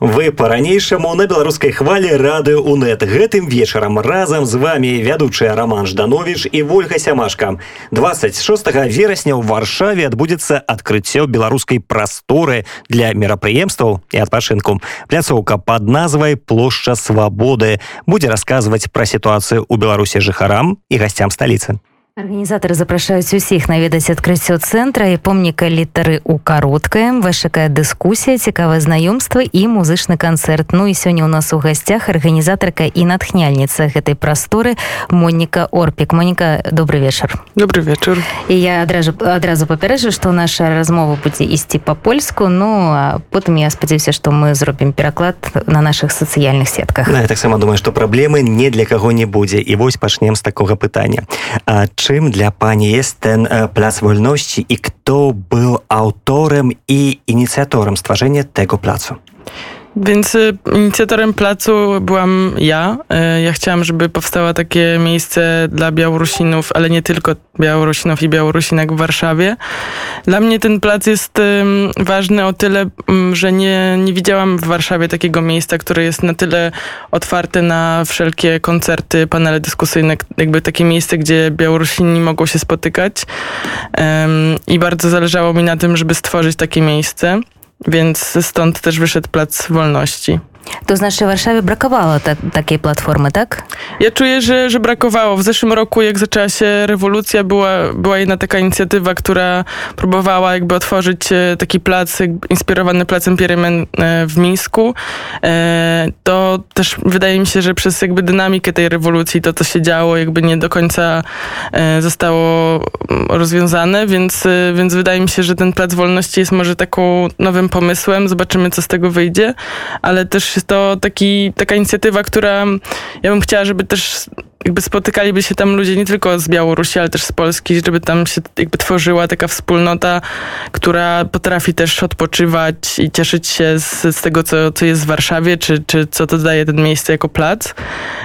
Вы по-ранейшаму на беларускай хвалі радыё УНэт гэтым вечарам разам з вами вядучая роман жданович і ольга сямашка. 26 верасня ў варшаве адбудзецца адкрыццё беларускай прасторы для мерапрыемстваў і адпачынку. Пляцоўка под назвай плошча свабоды будзе расказваць пра сітуацыю ў беларусе жыхарам і гасцям сталіцы Арганізатары запрашаюць усіх наведаць адкрыццё цэнтра і помніка літары ў кароткае вашакая дыскусія цікавае знаёмства і музычны канцэрт Ну і сёння ў нас у гасцях арганізатарка і натхняльніца гэтай прасторы Моніка орпік Моніка добрый вечар добрый вечар і я адразу адразу папярэжу што наша размова будзе ісці па-польску Ну а потым я спадзяюся што мы зробім пераклад на наших сацыяльных сетках. Да, я таксама думаю што праблемы не для каго не будзе і вось пачнем з такога пытання. А чым czym dla Pani jest ten e, Plac Wolności i kto był autorem i inicjatorem stworzenia tego placu? Więc y, inicjatorem placu byłam ja. Y, ja chciałam, żeby powstało takie miejsce dla Białorusinów, ale nie tylko Białorusinów i Białorusinek w Warszawie. Dla mnie ten plac jest ważny o tyle, że nie, nie widziałam w Warszawie takiego miejsca, które jest na tyle otwarte na wszelkie koncerty, panele dyskusyjne, jakby takie miejsce, gdzie Białorusini mogą się spotykać. I bardzo zależało mi na tym, żeby stworzyć takie miejsce. Więc stąd też wyszedł Plac Wolności. To znaczy Warszawie brakowało ta, takiej platformy, tak? Ja czuję, że, że brakowało. W zeszłym roku, jak zaczęła się rewolucja, była, była jedna taka inicjatywa, która próbowała jakby otworzyć e, taki plac inspirowany placem Pierymen e, w Mińsku. E, to też wydaje mi się, że przez jakby dynamikę tej rewolucji, to co się działo, jakby nie do końca zostało mm, rozwiązane, więc, więc wydaje mi się, że ten Plac Wolności jest może taką nowym pomysłem. Zobaczymy, co z tego wyjdzie, ale też też to taki, taka inicjatywa, która ja bym chciała, żeby też jakby spotykaliby się tam ludzie nie tylko z Białorusi, ale też z Polski, żeby tam się jakby tworzyła taka wspólnota, która potrafi też odpoczywać i cieszyć się z, z tego, co, co jest w Warszawie, czy, czy co to daje ten miejsce jako plac.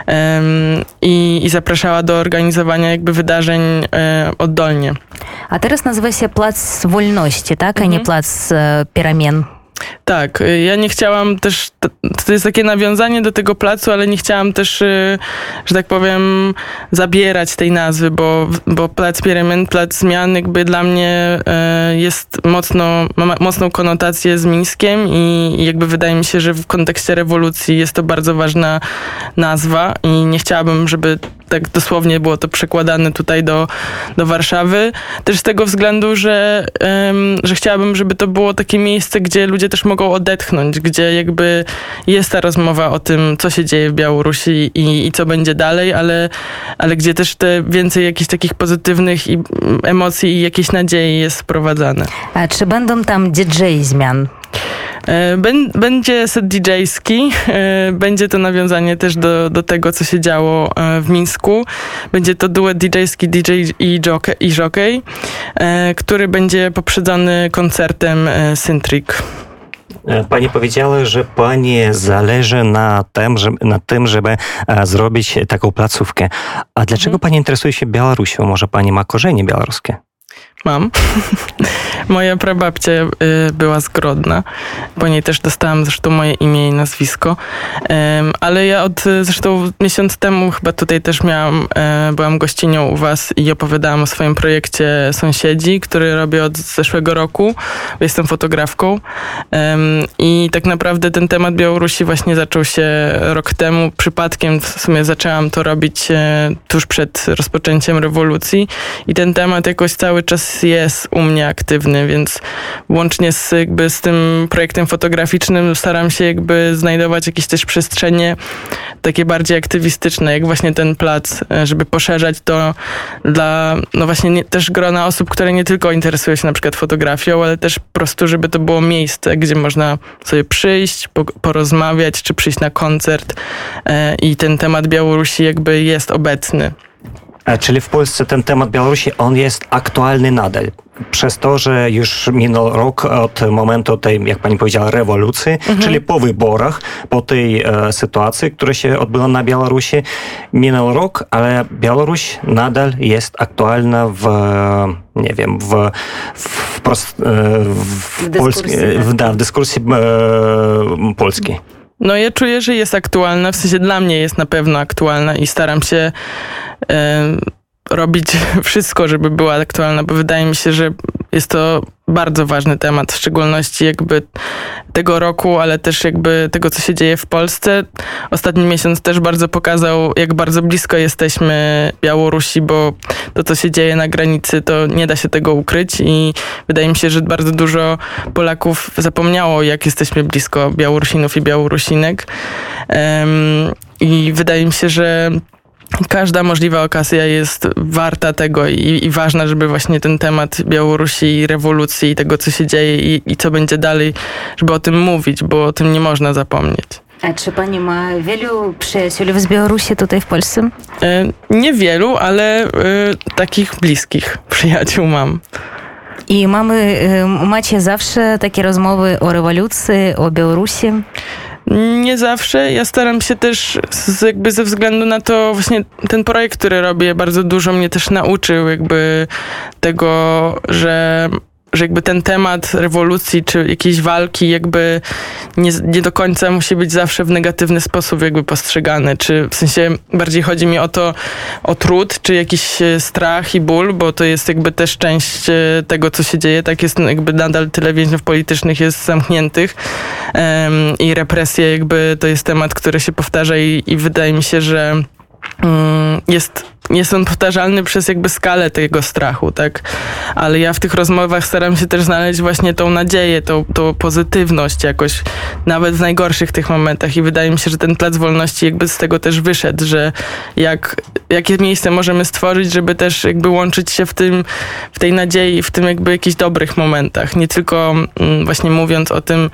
Um, i, I zapraszała do organizowania jakby wydarzeń e, oddolnie. A teraz nazywa się Plac Wolności, tak? Mhm. A nie mhm. Plac e, tak, y, ja nie chciałam też, to jest takie nawiązanie do tego placu, ale nie chciałam też, y, że tak powiem, zabierać tej nazwy, bo, bo plac Pieremen, plac zmian jakby dla mnie y, jest mocno, ma mocną konotację z Mińskiem i jakby wydaje mi się, że w kontekście rewolucji jest to bardzo ważna nazwa i nie chciałabym, żeby tak dosłownie było to przekładane tutaj do, do Warszawy. Też z tego względu, że, um, że chciałabym, żeby to było takie miejsce, gdzie ludzie też mogą odetchnąć, gdzie jakby jest ta rozmowa o tym, co się dzieje w Białorusi i, i co będzie dalej, ale, ale gdzie też te więcej jakichś takich pozytywnych i, emocji i jakiejś nadziei jest wprowadzane. A czy będą tam DJ zmian? E, będzie set DJ-ski, e, będzie to nawiązanie też do, do tego, co się działo e, w Mińsku. Będzie to duet DJ-ski DJ i jockey, i jockey który będzie poprzedzony koncertem Syntric. Pani powiedziała, że pani zależy na tym, żeby, na tym, żeby zrobić taką placówkę. A dlaczego mhm. pani interesuje się Białorusią? Może pani ma korzenie białoruskie? Mam. Moja prababcia y, była zgrodna. Po niej też dostałam zresztą moje imię i nazwisko. Ale ja od zresztą miesiąc temu chyba tutaj też miałam, e, byłam gościnią u was i opowiadałam o swoim projekcie Sąsiedzi, który robię od zeszłego roku. Jestem fotografką. I tak naprawdę ten temat Białorusi właśnie zaczął się rok temu. Przypadkiem w sumie zaczęłam to robić e, tuż przed rozpoczęciem rewolucji. I ten temat jakoś cały czas jest u mnie aktywny, więc łącznie z, jakby z tym projektem fotograficznym staram się jakby znajdować jakieś też przestrzenie takie bardziej aktywistyczne, jak właśnie ten plac, e, żeby poszerzać to dla, no właśnie nie, też grona osób, które nie tylko interesują się na przykład fotografią, ale też po prostu, żeby to było miejsce, gdzie można sobie przyjść, po, porozmawiać, czy przyjść na koncert e, i ten temat Białorusi jakby jest obecny. E, Czyli w Polsce ten temat Białorusi, on jest aktualny nadal. Przez to, że już minął rok od momentu tej, jak pani powiedziała, rewolucji, czyli po wyborach, po tej e, sytuacji, która się odbyła na Białorusi, minął rok, ale Białoruś nadal jest aktualna w, e, nie wiem, w, w, prost, e, w, dyskusji, polskiej- tak. w, da, w dyskusji e, polskiej. No ja czuję, że jest aktualna, w sensie dla mnie jest na pewno aktualna i staram się em, robić wszystko, żeby była aktualna, bo wydaje mi się, że jest to bardzo ważny temat, w szczególności jakby tego roku, ale też jakby tego, co się dzieje w Polsce. Ostatni miesiąc też bardzo pokazał, jak bardzo blisko jesteśmy Białorusi, bo to, co się dzieje na granicy, to nie da się tego ukryć i wydaje mi się, że bardzo dużo Polaków zapomniało, jak jesteśmy blisko Białorusinów i Białorusinek. Em, I wydaje mi się, że każda możliwa okazja jest warta tego i, i ważna, żeby właśnie ten temat Białorusi, rewolucji i tego, co się dzieje i, i co będzie dalej, żeby o tym mówić, bo o tym nie można zapomnieć. A czy pani ma wielu przyjaciół z Białorusi tutaj w Polsce? E, Niewielu, ale e, takich bliskich przyjaciół mam. I mamy, y, macie zawsze takie rozmowy o rewolucji, o Białorusi? Nie zawsze. Ja staram się też z, jakby ze względu na to właśnie ten projekt, który robię, bardzo dużo mnie też nauczył jakby tego, że że jakby ten temat rewolucji czy jakiejś walki jakby nie, nie do końca musi być zawsze w negatywny sposób jakby postrzegany, czy w sensie bardziej chodzi mi o to, o trud, czy jakiś e, strach i ból, bo to jest jakby też część e, tego, co się dzieje, tak jest jakby nadal tyle więźniów politycznych jest zamkniętych em, i represje jakby to jest temat, który się powtarza i, i wydaje mi się, że mm, jest, jest on powtarzalny przez jakby skalę tego strachu, tak? Ale ja w tych rozmowach staram się też znaleźć właśnie tą nadzieję, tą, tą pozytywność jakoś, nawet w najgorszych tych momentach i wydaje mi się, że ten Plac Wolności jakby z tego też wyszedł, że jak, jakie miejsce możemy stworzyć, żeby też jakby łączyć się w tym, w tej nadziei, w tym jakby jakichś dobrych momentach, nie tylko mm, właśnie mówiąc o tym,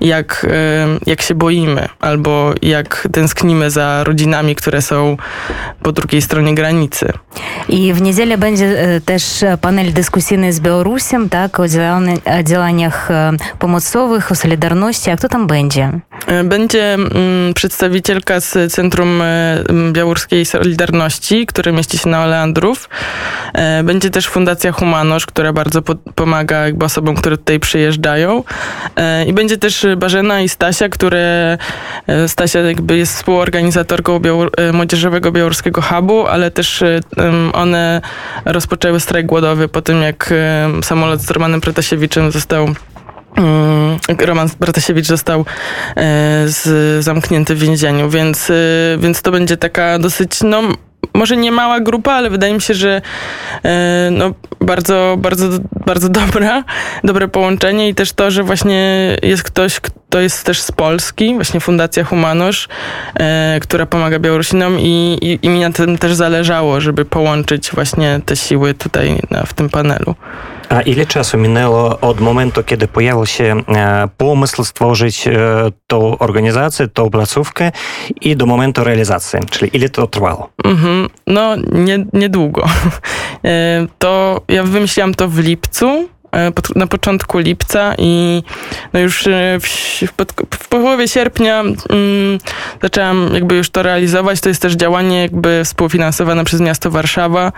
jak, em, jak się boimy, albo jak tęsknimy za rodzinami, które są po drugiej stronie granicy. I w niedzielę będzie e, też panel dyskusyjny z Białorusiem, tak, o działania- o działaniach e, pomocowych, o Solidarności. A kto tam będzie? E, Będzie mm, przedstawicielka z Centrum Białoruskiej Solidarności, które mieści się na Oleandrów. Będzie też Fundacja Humanosz, która bardzo po, pomaga jakby osobom, które tutaj przyjeżdżają. I będzie też Barzena i Stasia, które Stasia jakby jest współorganizatorką białor- Młodzieżowego Białoruskiego Hubu, ale też e, em, one rozpoczęły strajk głodowy po tym, jak e, samolot z Romanem Protasiewiczem został Mm, Roman Bratasiewicz został e, z, zamknięty w więzieniu, więc, więc to będzie taka dosyć, no może nie mała grupa, ale wydaje mi się, że e, no, bardzo, bardzo, bardzo dobra, dobre połączenie i też to, że właśnie jest ktoś, kto jest też z Polski, właśnie Fundacja Humanosz, e, która pomaga Białorusinom i, i, i mi na tym też zależało, żeby połączyć właśnie te siły tutaj na, w tym panelu. A ile czasu minęło od momentu, kiedy pojawił się e, pomysł stworzyć e, tą organizację, tą placówkę i do momentu realizacji? Czyli ile to trwało? Mhm. No, nie, niedługo. E, To ja wymyśliłam to w lipcu, na początku lipca i no już e, w, w, połowie sierpnia mm, zaczęłam jakby już to realizować. To jest też działanie jakby współfinansowane przez miasto Warszawa,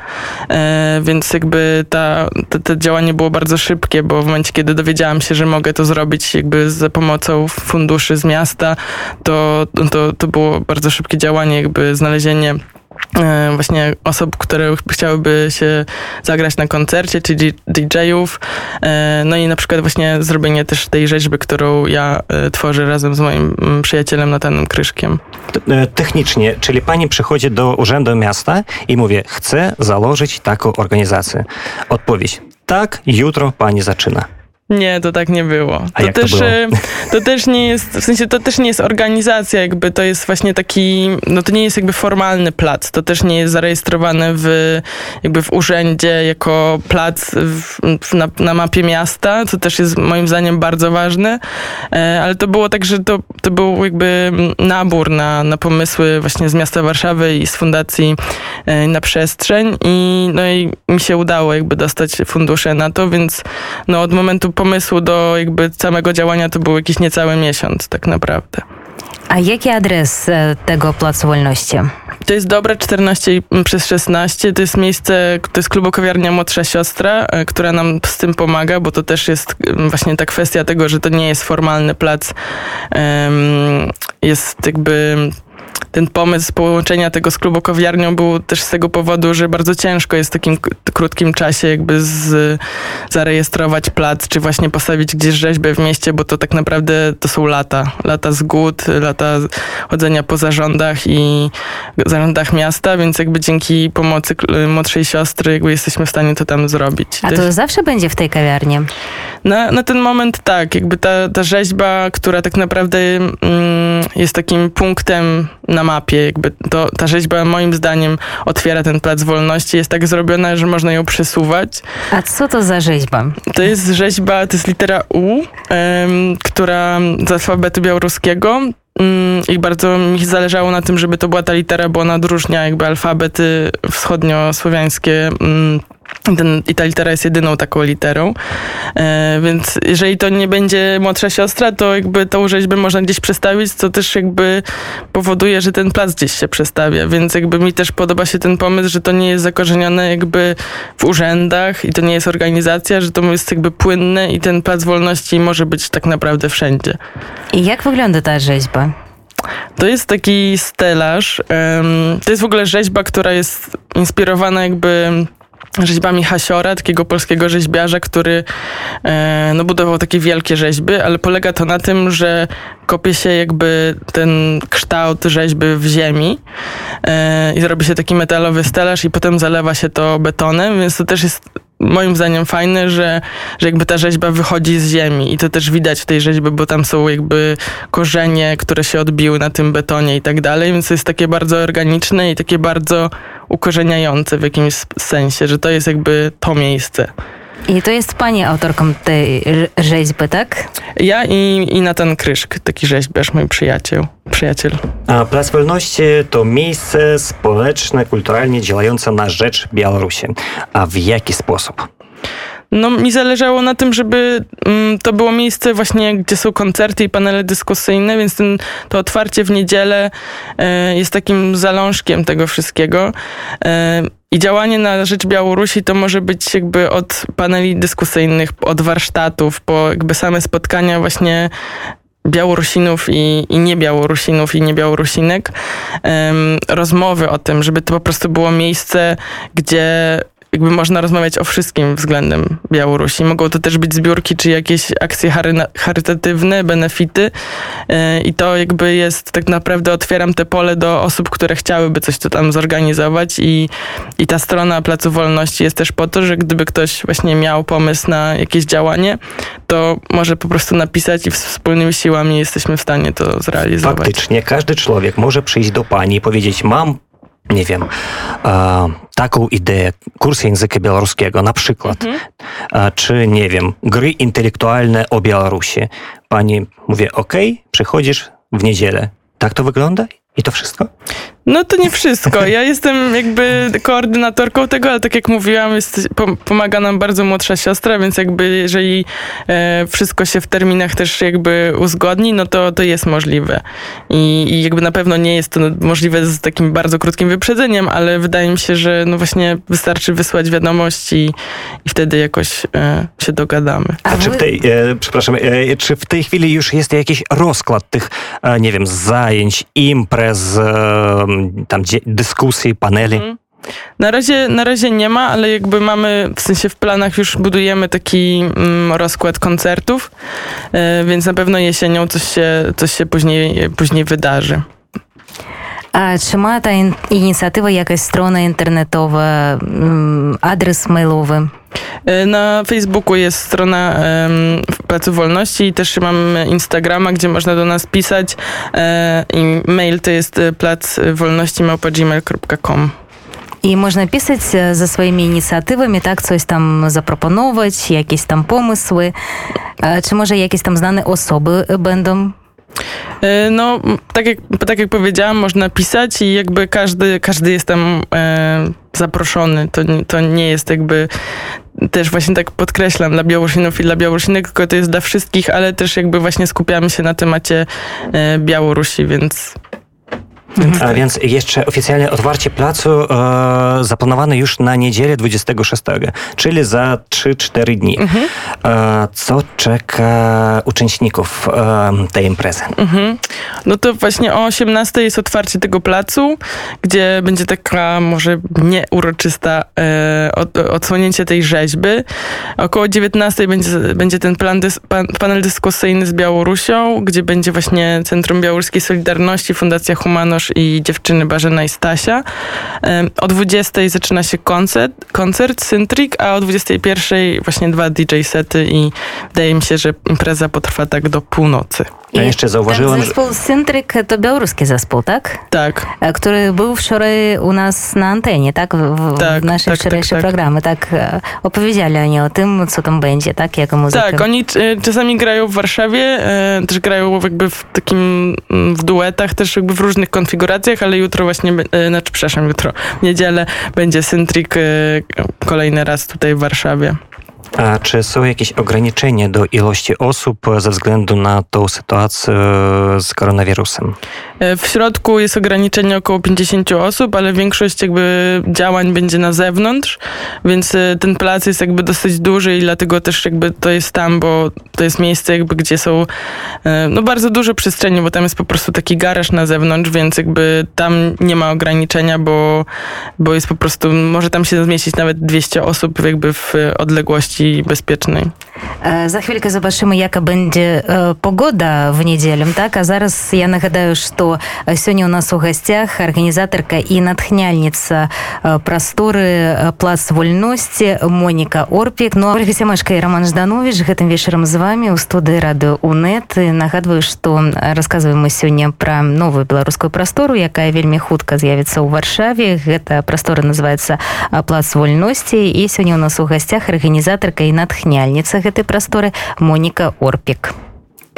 e, więc jakby ta, to, to działanie było bardzo szybkie, bo w momencie, kiedy dowiedziałam się, że mogę to zrobić jakby za pomocą funduszy z miasta, to, to, to było bardzo szybkie działanie, jakby znalezienie e, właśnie osób, które chciałyby się zagrać na koncercie, czyli DJ-ów. E, No i na przykład właśnie zrobienie też tej rzeźby, którą ja e, tworzę razem z moim mm, przyjacielem Natanem Kryszkiem. E, Technicznie, czyli pani przychodzi do Urzędu Miasta i mówi, chcę założyć taką organizację. Odpowiedź, tak, jutro pani zaczyna. Nie, to tak nie było. A to jak to też, było? to też nie jest, w sensie to też nie jest organizacja, jakby to jest właśnie taki, no to nie jest jakby formalny plac. To też nie jest zarejestrowane w, jakby w urzędzie jako plac w, na, na mapie miasta, co też jest moim zdaniem bardzo ważne. E, ale to było tak, że to, to był jakby nabór na, na pomysły właśnie z miasta Warszawy i z fundacji e, na przestrzeń i no i mi się udało jakby dostać fundusze na to, więc no od momentu pomysłu do jakby samego działania to był jakiś niecały miesiąc tak naprawdę. A jaki adres tego Placu Wolności? To jest Dobre 14 i- przez 16. To jest miejsce, to jest klubokowiarnia Młodsza Siostra, e, która nam z tym pomaga, bo to też jest właśnie ta kwestia tego, że to nie jest formalny plac. Jest jakby ten pomysł połączenia tego z klubokowiarnią był też z tego powodu, że bardzo ciężko jest w takim krótkim czasie jakby z, zarejestrować plac, czy właśnie postawić gdzieś rzeźbę w mieście, bo to tak naprawdę to są lata. Lata zgód, lata chodzenia po zarządach i zarządach miasta, więc jakby dzięki pomocy młodszej siostry jakby jesteśmy w stanie to tam zrobić. A To to zawsze będzie w tej kawiarni? na, na ten moment tak, jakby ta, ta rzeźba, która tak naprawdę mm, jest takim punktem na mapie, jakby to, ta rzeźba moim zdaniem otwiera ten plac wolności, jest tak zrobiona, że można ją przesuwać. A co to za rzeźba? To jest rzeźba, to jest litera U, która z alfabetu białoruskiego. Mm, I bardzo mi zależało na tym, żeby to była ta litera, bo ona odróżnia jakby alfabety wschodniosłowiańskie. Ten, I ta litera jest jedyną taką literą. E, więc jeżeli to nie będzie młodsza siostra, to jakby tą rzeźbę można gdzieś przestawić, co też jakby powoduje, że ten plac gdzieś się przestawia. Więc jakby mi też podoba się ten pomysł, że to nie jest zakorzenione jakby w urzędach i to nie jest organizacja, że to jest jakby płynne i ten plac wolności może być tak naprawdę wszędzie. I jak wygląda ta rzeźba? To jest taki stelaż. To jest w ogóle rzeźba, która jest inspirowana jakby rzeźbami Hasiora, takiego polskiego rzeźbiarza, który e, no, budował takie wielkie rzeźby, ale polega to na tym, że kopie się jakby ten kształt rzeźby w ziemi e, i robi się taki metalowy stelaż i potem zalewa się to betonem, więc to też jest moim zdaniem fajne, że, że jakby ta rzeźba wychodzi z ziemi i to też widać w tej rzeźbie, bo tam są jakby korzenie, które się odbiły na tym betonie i tak dalej, więc to jest takie bardzo organiczne i takie bardzo ukorzeniające w jakimś sensie, że to jest jakby to miejsce. I to jest pani autorką tej rzeźby, tak? Ja i, i Natan Kryszk, taki rzeźbiarz, mój przyjaciel. przyjaciel. A Plac Wolności to miejsce społeczne, kulturalnie działające na rzecz Białorusi. A w jaki sposób? No, mi zależało na tym, żeby mm, to było miejsce właśnie, gdzie są koncerty i panele dyskusyjne, więc ten, to otwarcie w niedzielę e, jest takim zalążkiem tego wszystkiego. E, I działanie na rzecz Białorusi to może być jakby od paneli dyskusyjnych, od warsztatów, po jakby same spotkania właśnie Białorusinów i, i niebiałorusinów i niebiałorusinek. Em, rozmowy o tym, żeby to po prostu było miejsce, gdzie jakby można rozmawiać o wszystkim względem Białorusi. Mogą to też być zbiórki, czy jakieś akcje charytatywne, benefity E, i to jakby jest, tak naprawdę otwieram te pole do osób, które chciałyby coś tu tam zorganizować i, i ta strona Placu Wolności jest też po to, że gdyby ktoś właśnie miał pomysł na jakieś działanie, to może po prostu napisać i wspólnymi siłami jesteśmy w stanie to zrealizować. Faktycznie każdy człowiek może przyjść do pani i powiedzieć: Mam, nie wiem, e, taką ideę, kurs języka białoruskiego na przykład, e, czy nie wiem, gry intelektualne o Białorusi. Pani mówi: OK, przychodzisz w niedzielę. Tak to wygląda? I to wszystko? No to nie wszystko. Ja jestem jakby koordynatorką tego, ale tak jak mówiłam, jest, pom- pomaga nam bardzo młodsza siostra, więc jakby jeżeli e, wszystko się w terminach też jakby uzgodni, no to, to jest możliwe. I, I jakby na pewno nie jest to możliwe z takim bardzo krótkim wyprzedzeniem, ale wydaje mi się, że no właśnie wystarczy wysłać wiadomość i, i wtedy jakoś e, się dogadamy. A czy w tej, e, przepraszam, e, czy w tej chwili już jest jakiś rozkład tych, e, nie wiem, zajęć, imprez, e, tam dyskusji, paneli? Mhm. Na razie, na razie nie ma, ale jakby mamy, w sensie w planach już budujemy taki mm, rozkład koncertów, e, więc na pewno jesienią coś się, coś się później, później wydarzy. А чи має та ін- ініціатива якась строна інтернетова, м, адрес мейловий? E, Na Facebooku jest strona em, Placu Wolności i też mam Instagrama, gdzie można do nas pisać. E, I mail to jest e, placwolności.gmail.com. І можна пісаць за сваімі ініцыятывамі так coś там запрапановаць якісь там помыслы Е, чи може якісь там знані особи będą E, no, m, tak jak, tak jak powiedziałam, można pisać i jakby każdy, każdy jest tam e, zaproszony. To, to nie jest jakby też właśnie tak podkreślam dla Białorusinów i dla Białorusinek, tylko to jest dla wszystkich, ale też jakby właśnie skupiamy się na temacie e, Białorusi, więc A więc jeszcze oficjalne otwarcie placu e, zaplanowane już na niedzielę 26, czyli za 3-4 dni. E, co czeka uczestników e, tej imprezy? Mhm. No to właśnie o 18 jest otwarcie tego placu, gdzie będzie taka może nieuroczysta e, od, odsłonięcie tej rzeźby. Około 19 będzie, będzie ten dys, pan, panel dyskusyjny z Białorusią, gdzie będzie właśnie Centrum Białoruskiej Solidarności, Fundacja I dziewczyny Barzena i Stasia. O 20 zaczyna się koncert, koncert Syntrik, a o 21 właśnie dwa DJ sety i wydaje mi się, że impreza potrwa tak do północy. Ja jeszcze zauważyłem, ten że... zespół Syntryk to białoruski zespół, tak? Tak. E, Który był wczoraj u nas na antenie, tak? W, Tak, w naszej tak, wczorajszej tak, tak. programy, tak? e, Opowiedzieli oni o tym, co tam będzie, tak? Jaka muzyka. Tak, oni e, czasami grają w Warszawie, też grają jakby w takim, mm, w duetach, też jakby w różnych konfiguracjach, ale jutro właśnie, znaczy przepraszam, jutro, w niedzielę będzie Syntrik e, kolejny raz tutaj w Warszawie. A czy są jakieś ograniczenia do ilości osób ze względu na tą sytuację z koronawirusem? E, w środku jest ograniczenie około 50 osób, ale większość jakby działań będzie na zewnątrz, więc e, ten plac jest jakby dosyć duży i dlatego też jakby to jest tam, bo to jest miejsce jakby, gdzie są e, no bardzo duże przestrzenie, bo tam jest po prostu taki garaż na zewnątrz, więc jakby tam nie ma ograniczenia, bo, bo jest po prostu, może tam się zmieścić nawet 200 osób jakby w odległości bezpiecznej. Za chwilkę zobaczymy, jaka będzie pogoda w niedzielę, tak? A zaraz ja nagadaję, że що е, сьогодні у нас у гостях організаторка і натхняльниця е, простори е, Плац Вольності Моніка Орпік. Ну, Ольга Сямашка і Роман Жданович гэтым вечарам з вами у студыі радыо УНЕТ. І Нагадваю, што расказваем мы сёння пра новую беларускую прастору, якая вельмі хутка з'явіцца ў Варшаве. Гэта прастора называецца а, Плац Вольності. І сёння у нас у гостях арганізатарка і натхняльніца гэтай прасторы Моніка Орпік.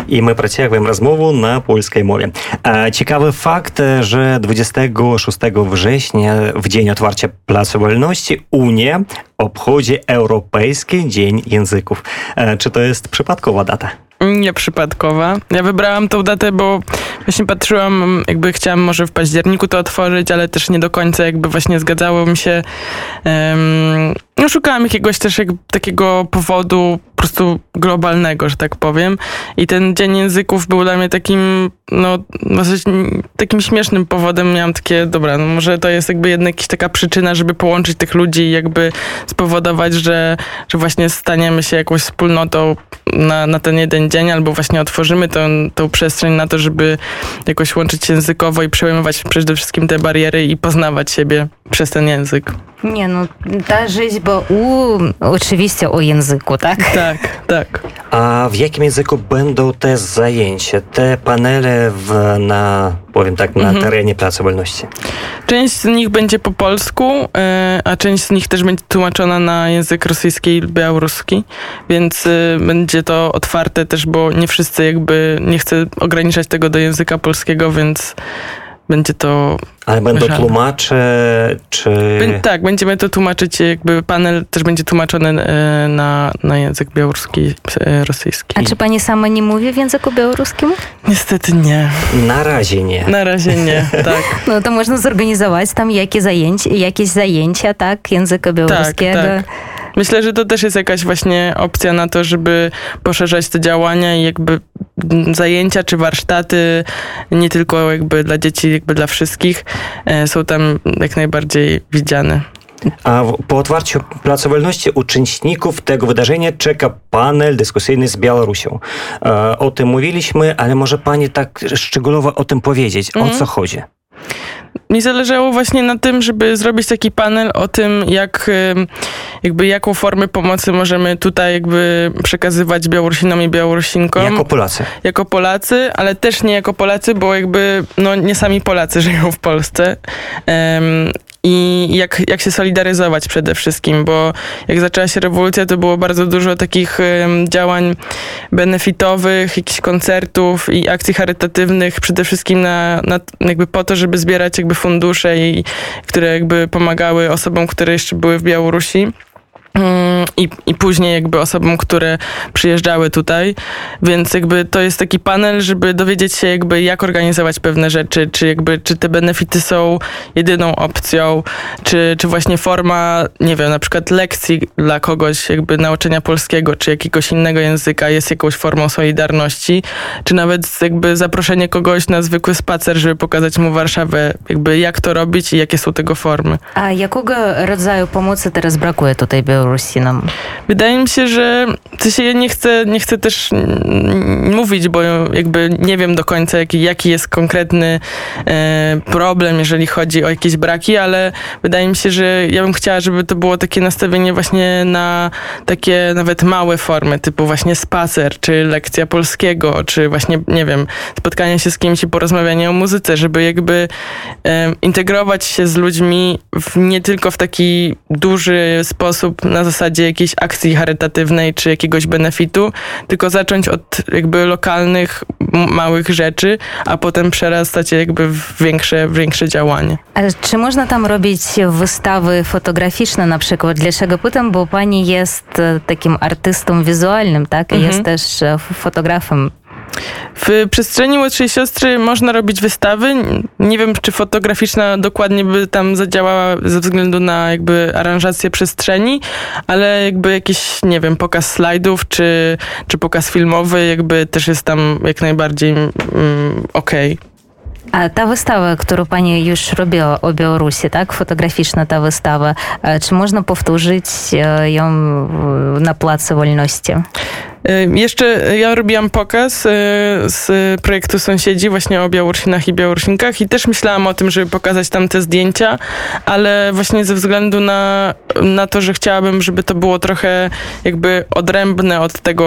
І ми працягваем размову на польскай мове. А, Цікавы факт, że 26 września, w dzień otwarcia Placu Wolności, Unia obchodzi Europejski Dzień Języków. E, Czy to jest przypadkowa data? Nieprzypadkowa. Ja wybrałam tą datę, bo właśnie patrzyłam, jakby chciałam może w październiku to otworzyć, ale też nie do końca jakby właśnie zgadzało mi się. Um, no szukałam jakiegoś też jak, takiego powodu po prostu globalnego, że tak powiem. I ten Dzień Języków był dla mnie takim, no, dosyć takim śmiesznym powodem. Miałam takie, dobra, no może to jest jakby jednak jakaś taka przyczyna, żeby połączyć tych ludzi i jakby spowodować, że, że właśnie staniemy się jakąś wspólnotą na, na ten jeden dzień, albo właśnie otworzymy tą, tą przestrzeń na to, żeby jakoś łączyć się językowo i przejmować przede wszystkim te bariery i poznawać siebie przez ten język. Nie, no ta rzeźba u oczywiście o języku, tak? Tak, tak. A w jakim języku będą te zajęcia, te panele w, na, powiem tak, na terenie Placu Wolności? Część z nich będzie po polsku, e, a część z nich też będzie tłumaczona na język rosyjski i białoruski, więc e, będzie to otwarte też, bo nie wszyscy jakby, nie chcę ograniczać tego do języka polskiego, więc będzie to Ale będą tłumacze, czy... Bę- Tak, będziemy to tłumaczyć, jakby panel też będzie tłumaczony e, na, na język białoruski, e, rosyjski. A czy pani sama nie mówi w języku białoruskim? Niestety nie. Na razie nie. Na razie nie, tak. No to można zorganizować tam jakieś zajęcia, jakieś zajęcia, tak, języka białoruskiego. tak. Myślę, że to też jest jakaś właśnie opcja na to, żeby poszerzać te działania i jakby mm, zajęcia czy warsztaty, nie tylko jakby dla dzieci, jakby dla wszystkich, e, są tam jak najbardziej widziane. A po otwarciu Placu Wolności uczestników tego wydarzenia czeka panel dyskusyjny z Białorusią. E, o tym mówiliśmy, ale może pani tak szczegółowo o tym powiedzieć, o co chodzi? Mi zależało właśnie na tym, żeby zrobić taki panel o tym, jak jakby jaką formę pomocy możemy tutaj jakby przekazywać Białorusinom i Białorusinkom. Jako Polacy. jako Polacy, ale też nie jako Polacy, bo jakby no nie sami Polacy żyją w Polsce. Em, i jak, jak się solidaryzować przede wszystkim, bo jak zaczęła się rewolucja, to było bardzo dużo takich em, działań benefitowych, jakichś koncertów i akcji charytatywnych, przede wszystkim na, na, jakby po to, żeby zbierać jakby fundusze, i, które jakby pomagały osobom, które jeszcze były w Białorusi. I, I później jakby osobom, które przyjeżdżały tutaj, więc jakby to jest taki panel, żeby dowiedzieć się jakby jak organizować pewne rzeczy, czy jakby czy te benefity są jedyną opcją, czy, czy właśnie forma, nie wiem, na przykład lekcji dla kogoś jakby nauczenia polskiego, czy jakiegoś innego języka jest jakąś formą solidarności, czy nawet jakby zaproszenie kogoś na zwykły spacer, żeby pokazać mu Warszawę, jakby jak to robić i jakie są tego formy. A jakiego rodzaju pomocy teraz brakuje tutaj Białorusinom? Wydaje mi się, że w sensie ja nie chcę, nie chcę też mówić, bo jakby nie wiem do końca, jaki, jaki jest konkretny e, problem, jeżeli chodzi o jakieś braki, ale wydaje mi się, że ja bym chciała, żeby to było takie nastawienie właśnie na takie nawet małe formy, typu właśnie spacer, czy lekcja polskiego, czy właśnie, nie wiem, spotkanie się z kimś i porozmawianie o muzyce, żeby jakby e, integrować się z ludźmi w, nie tylko w taki duży sposób na zasadzie jakiejś akcji charytatywnej czy jakiegoś benefitu, tylko zacząć od jakby lokalnych, małych rzeczy, a potem przerastać je jakby w większe, większe działanie. A czy można tam robić wystawy fotograficzne na przykład? Dlaczego pytam? Bo pani jest e, takim artystą wizualnym, tak? Mhm. jest też e, fotografem. W przestrzeni młodszej siostry można robić wystawy. Nie wiem, czy fotograficzna dokładnie by tam zadziałała ze względu na jakby aranżację przestrzeni, ale jakby jakiś, nie wiem, pokaz slajdów, czy, czy pokaz filmowy jakby też jest tam jak najbardziej mm, okej. Ta wystawa, którą pani już robiła o Białorusi, tak? Fotograficzna ta wystawa. e, Czy można powtórzyć e, ją na Placu Wolności? Y, Jeszcze ja robiłam pokaz z projektu Sąsiedzi właśnie o Białorusinach i Białorusinkach i też myślałam o tym, żeby pokazać tam te zdjęcia, ale właśnie ze względu na, na to, że chciałabym, żeby to było trochę jakby odrębne od tego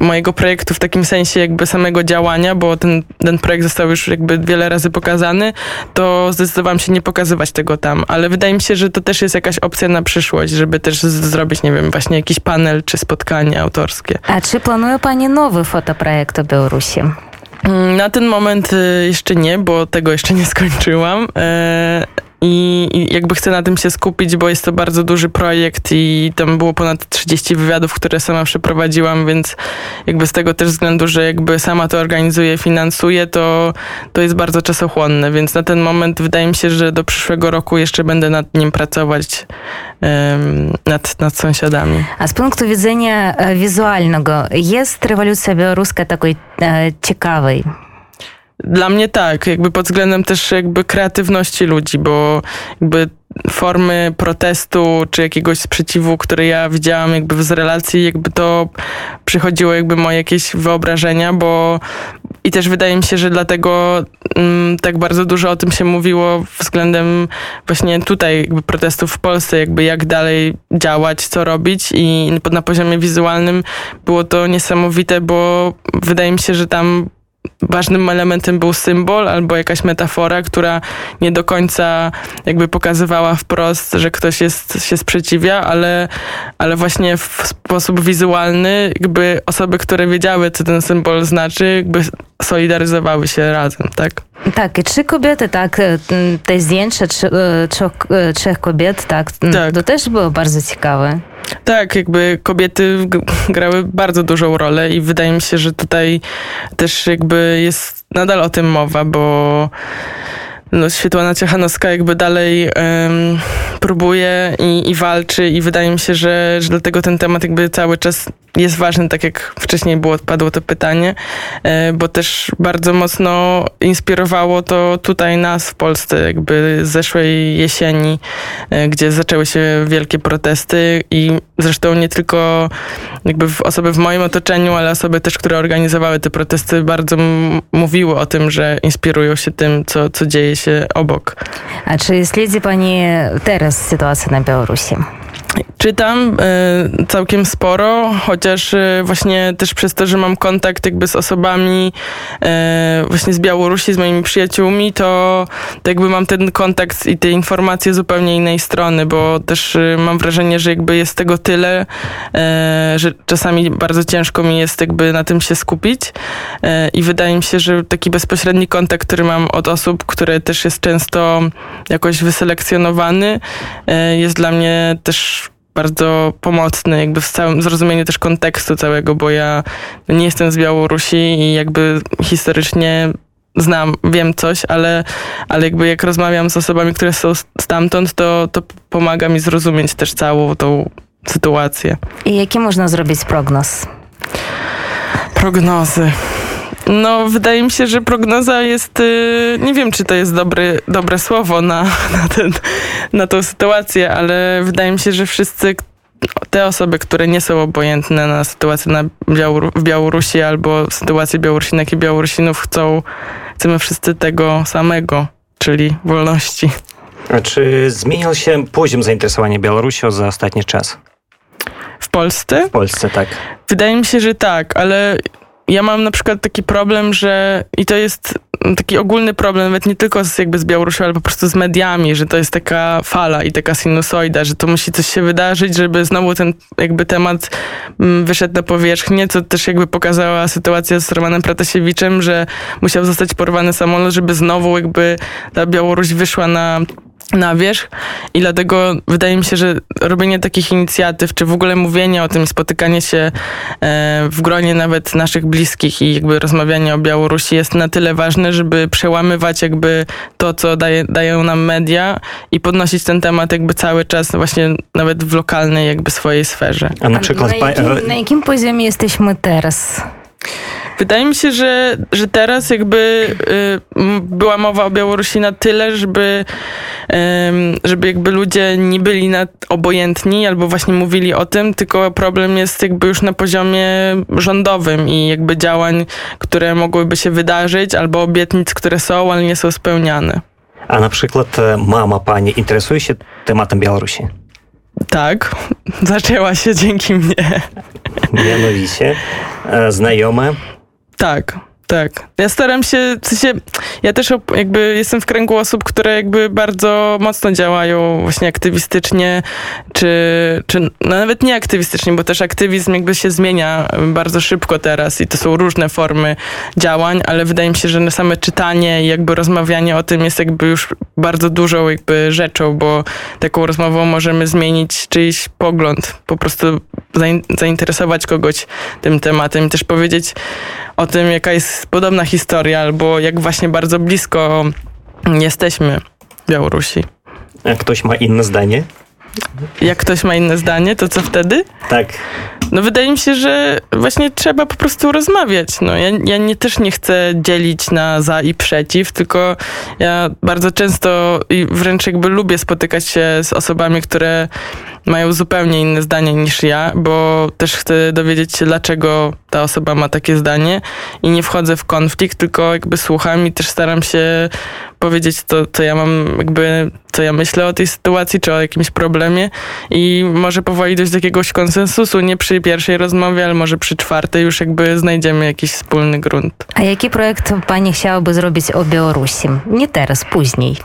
mojego projektu w takim sensie jakby samego działania, bo ten, ten projekt został już jakby wiele razy pokazany, to zdecydowałam się nie pokazywać tego tam, ale wydaje mi się, że to też jest jakaś opcja na przyszłość, żeby też zrobić, nie wiem, właśnie jakiś panel czy spotkanie autorskie. A czy planuje pani nowy fotoprojekt o Białorusi? Mm, Na ten moment y, jeszcze nie, bo tego jeszcze nie skończyłam. I, jakby chcę na tym się skupić, bo jest to bardzo duży projekt i tam było ponad 30 wywiadów, które sama przeprowadziłam, więc jakby z tego też względu, że jakby sama to organizuję, finansuję, to, to jest bardzo czasochłonne, więc na ten moment wydaje mi się, że do przyszłego roku jeszcze będę nad nim pracować, em, nad, nad sąsiadami. A z punktu widzenia e, wizualnego, jest rewolucja białoruska takiej e, ciekawej? Dla mnie tak, jakby pod względem też jakby kreatywności ludzi, bo jakby formy protestu czy jakiegoś sprzeciwu, które ja widziałam jakby z relacji, jakby to przychodziło jakby moje jakieś wyobrażenia, bo i też wydaje mi się, że dlatego mm, tak bardzo dużo o tym się mówiło względem właśnie tutaj jakby protestów w Polsce, jakby jak dalej działać, co robić i na poziomie wizualnym było to niesamowite, bo wydaje mi się, że tam ważnym elementem był symbol albo jakaś metafora, która nie do końca jakby pokazywała wprost, że ktoś jest, się sprzeciwia, ale, ale właśnie w sposób wizualny jakby osoby, które wiedziały, co ten symbol znaczy, jakby solidaryzowały się razem, tak? Tak, i trzy kobiety, tak, m, te zdjęcia trzech, e, trzech kobiet, tak, Tak. to też było bardzo ciekawe. Tak, jakby kobiety grały bardzo dużą rolę i wydaje mi się, że tutaj też jakby jest nadal o tym mowa, bo no, Świetłana Ciechanowska jakby dalej em, próbuje i, i walczy i wydaje mi się, że, że dlatego ten temat jakby cały czas jest ważny, tak jak wcześniej było, padło to pytanie, e, bo też bardzo mocno inspirowało to tutaj nas w Polsce, jakby zeszłej jesieni, e, gdzie zaczęły się wielkie protesty i zresztą nie tylko jakby osoby w moim otoczeniu, ale osoby też, które organizowały te protesty, bardzo mówiły o tym, że inspirują się tym, co, co dzieje się obok. A czy śledzi pani teraz сітуацыя на беларусі Czytam y, całkiem sporo, chociaż y, właśnie też przez to, że mam kontakt jakby z osobami y, właśnie z Białorusi, z moimi przyjaciółmi, to, to jakby mam ten kontakt i te informacje zupełnie innej strony, bo też mam wrażenie, że jakby jest tego tyle, że czasami bardzo ciężko mi jest jakby na tym się skupić i wydaje mi się, że taki bezpośredni kontakt, który mam od osób, które też jest często jakoś wyselekcjonowany, jest dla mnie też bardzo pomocny, jakby w całym zrozumieniu też kontekstu całego, bo ja nie jestem z Białorusi i jakby historycznie znam, wiem coś, ale, ale jakby jak rozmawiam z osobami, które są stamtąd, to, to pomaga mi zrozumieć też całą tą sytuację. I jaki można zrobić prognoz? Prognozy. No, wydaje mi się, że prognoza jest, y, nie wiem, czy to jest dobry, dobre słowo na, na, ten, na tą sytuację, ale wydaje mi się, że wszyscy te osoby, które nie są obojętne na sytuację na w Białorusi albo sytuację Białorusinek i Białorusinów chcą, chcemy wszyscy tego samego, czyli wolności. A czy zmienił się poziom zainteresowania Białorusią za ostatni czas? W Polsce? W Polsce, tak. Wydaje mi się, że tak, ale ja mam na przykład taki problem, że i to jest taki ogólny problem, nawet nie tylko z, jakby z Białorusią, ale po prostu z mediami, że to jest taka fala i taka sinusoida, że to musi coś się wydarzyć, żeby znowu ten jakby temat mm, wyszedł na powierzchnię, co też jakby pokazała sytuacja z Romanem Pratasiewiczem, że musiał zostać porwany samolot, żeby znowu jakby ta Białoruś wyszła na na wierzch i dlatego wydaje mi się, że robienie takich inicjatyw, czy w ogóle mówienie o tym, spotykanie się e, w gronie nawet naszych bliskich i jakby rozmawianie o Białorusi jest na tyle ważne, żeby przełamywać jakby to, co daje, dają nam media i podnosić ten temat jakby cały czas właśnie nawet w lokalnej jakby swojej sferze. A na przykład... Na jakim, na jakim poziomie jesteśmy teraz? Wydaje mi się, że, że teraz jakby y, była mowa o Białorusi na tyle, żeby, y, żeby jakby ludzie nie byli na, obojętni albo właśnie mówili o tym, tylko problem jest jakby już na poziomie rządowym i jakby działań, które mogłyby się wydarzyć albo obietnic, które są, ale nie są spełniane. A na przykład e, mama pani interesuje się tematem Białorusi? Tak, zaczęła się dzięki mnie. Mianowicie, e, znajome tak, tak. Ja staram się, w sensie, ja też jakby jestem w kręgu osób, które jakby bardzo mocno działają właśnie aktywistycznie, czy, czy no nawet nie aktywistycznie, bo też aktywizm jakby się zmienia bardzo szybko teraz i to są różne formy działań, ale wydaje mi się, że same czytanie i jakby rozmawianie o tym jest jakby już bardzo dużą jakby rzeczą, bo taką rozmową możemy zmienić czyjś pogląd, po prostu zainteresować kogoś tym tematem też powiedzieć o tym, jaka jest podobna historia, albo jak właśnie bardzo blisko jesteśmy Białorusi. A ktoś ma inne zdanie? Jak ktoś ma inne zdanie, to co wtedy? Tak. No wydaje mi się, że właśnie trzeba po prostu rozmawiać. No, ja, ja nie, też nie chcę dzielić na za i przeciw, tylko ja bardzo często i wręcz jakby lubię spotykać się z osobami, które mają zupełnie inne zdanie niż ja, bo też chcę dowiedzieć się, dlaczego ta osoba ma takie zdanie i nie wchodzę w konflikt, tylko jakby słucham i też staram się powiedzieć to, co ja mam, jakby, co ja myślę o tej sytuacji, czy o jakimś problemie i może powoli dojść do jakiegoś konsensusu, nie przy pierwszej rozmowie, ale może przy czwartej już jakby znajdziemy jakiś wspólny grunt. A jaki projekt pani chciałaby zrobić o Białorusi? Nie teraz, później.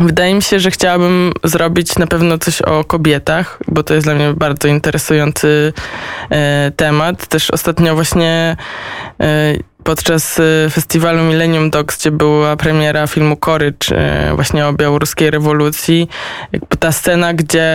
Wydaje mi się, że chciałabym zrobić na pewno coś o kobietach, bo to jest dla mnie bardzo interesujący e, temat. Też ostatnio właśnie e, podczas y, festiwalu Millennium Dogs, gdzie była premiera filmu Korycz właśnie o białoruskiej rewolucji, jakby ta scena, gdzie,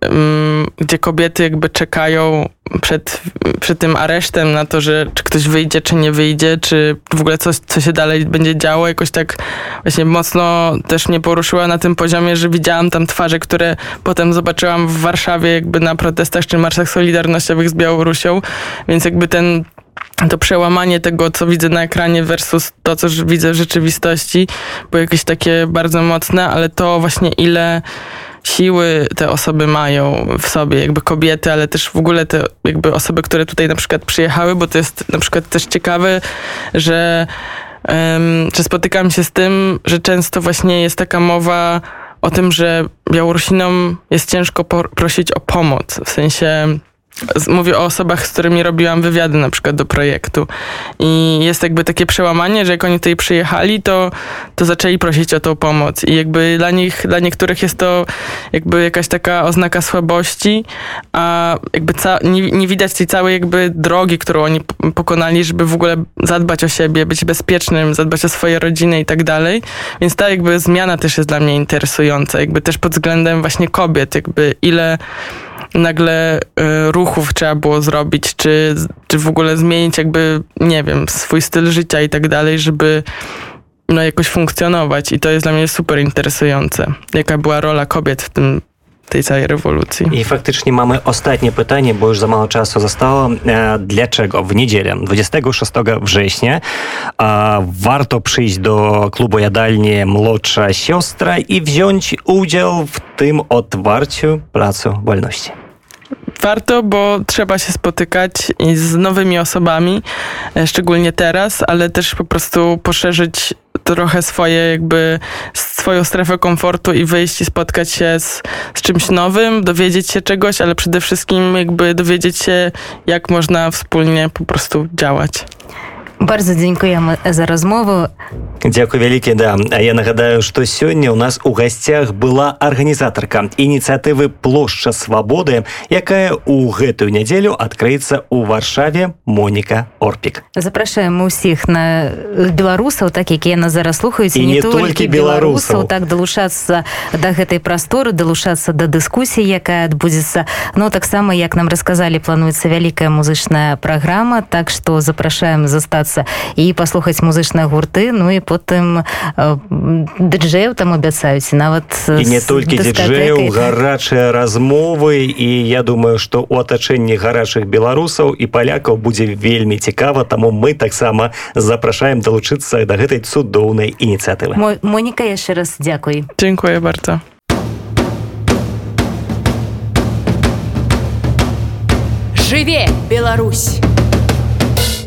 mm, gdzie kobiety jakby czekają przed, przed tym aresztem na to, że czy ktoś wyjdzie, czy nie wyjdzie, czy w ogóle coś, co się dalej będzie działo, jakoś tak właśnie mocno też mnie poruszyła na tym poziomie, że widziałam tam twarze, które potem zobaczyłam w Warszawie jakby na protestach czy marszach solidarnościowych z Białorusią, więc jakby ten to przełamanie tego, co widzę na ekranie versus to, co widzę w rzeczywistości, było jakieś takie bardzo mocne, ale to właśnie ile siły te osoby mają w sobie, jakby kobiety, ale też w ogóle te jakby osoby, które tutaj na przykład przyjechały, bo to jest na przykład też ciekawe, że, em, że spotykam się z tym, że często właśnie jest taka mowa o tym, że Białorusinom jest ciężko prosić o pomoc, w sensie Mówię o osobach, z którymi robiłam wywiady na przykład do projektu. I jest jakby takie przełamanie, że jak oni tutaj przyjechali, to, to zaczęli prosić o tą pomoc. I jakby dla nich, dla niektórych jest to jakby jakaś taka oznaka słabości, a jakby nie, nie widać tej całej jakby drogi, którą oni pokonali, żeby w ogóle zadbać o siebie, być bezpiecznym, zadbać o swoje rodziny i tak dalej. Więc ta jakby zmiana też jest dla mnie interesująca, jakby też pod względem właśnie kobiet, jakby ile nagle y, ruchów trzeba było zrobić, czy, czy w ogóle zmienić jakby, nie wiem, swój styl życia i tak dalej, żeby no jakoś funkcjonować i to jest dla mnie super interesujące. Jaka była rola kobiet w tym, tej całej rewolucji. I faktycznie mamy ostatnie pytanie, bo już za mało czasu zostało. E, Dlaczego w niedzielę, 26 września, a, warto przyjść do klubu jadalni Młodsza Siostra i wziąć udział w tym otwarciu Placu Wolności? Warto, bo trzeba się spotykać z nowymi osobami, e, szczególnie teraz, ale też po prostu poszerzyć trochę swoje jakby swoją strefę komfortu i wyjść i spotkać się z, z czymś nowym, dowiedzieć się czegoś, ale przede wszystkim jakby dowiedzieć się, jak można wspólnie po prostu działać. Bardzo dziękujemy za rozmowę. Дзякуй вялікі да. А я нагадаю што сёння у нас у гасцях была арганізатарка ініцыятывы плошча свабоды якая у гэтую нядзелю адкрыецца ў варшаве Моніка Орпік. Запрашаем усіх на беларусаў так якія нас зараз слухаюць І не толькі беларусаў. так далучацца да гэтай прасторы далучацца да дыскусіі якая адбудзецца. Ну таксама як нам расказалі плануецца вялікая музычная праграма так што запрашаем застацца і паслухаць музычныя гурты Ну і потым дыджэяў там абяцаюць нават і не толькі дзеджэяў гарачыя размовы і я думаю што у атачэнні гарачых беларусаў і палякаў будзе вельмі цікава таму мы таксама запрашаем далучыцца да гэтай цудоўнай ініцыятывы Мо- Моніка яшчэ раз дзякуй Dziękuję bardzo. Жыве, Беларусь!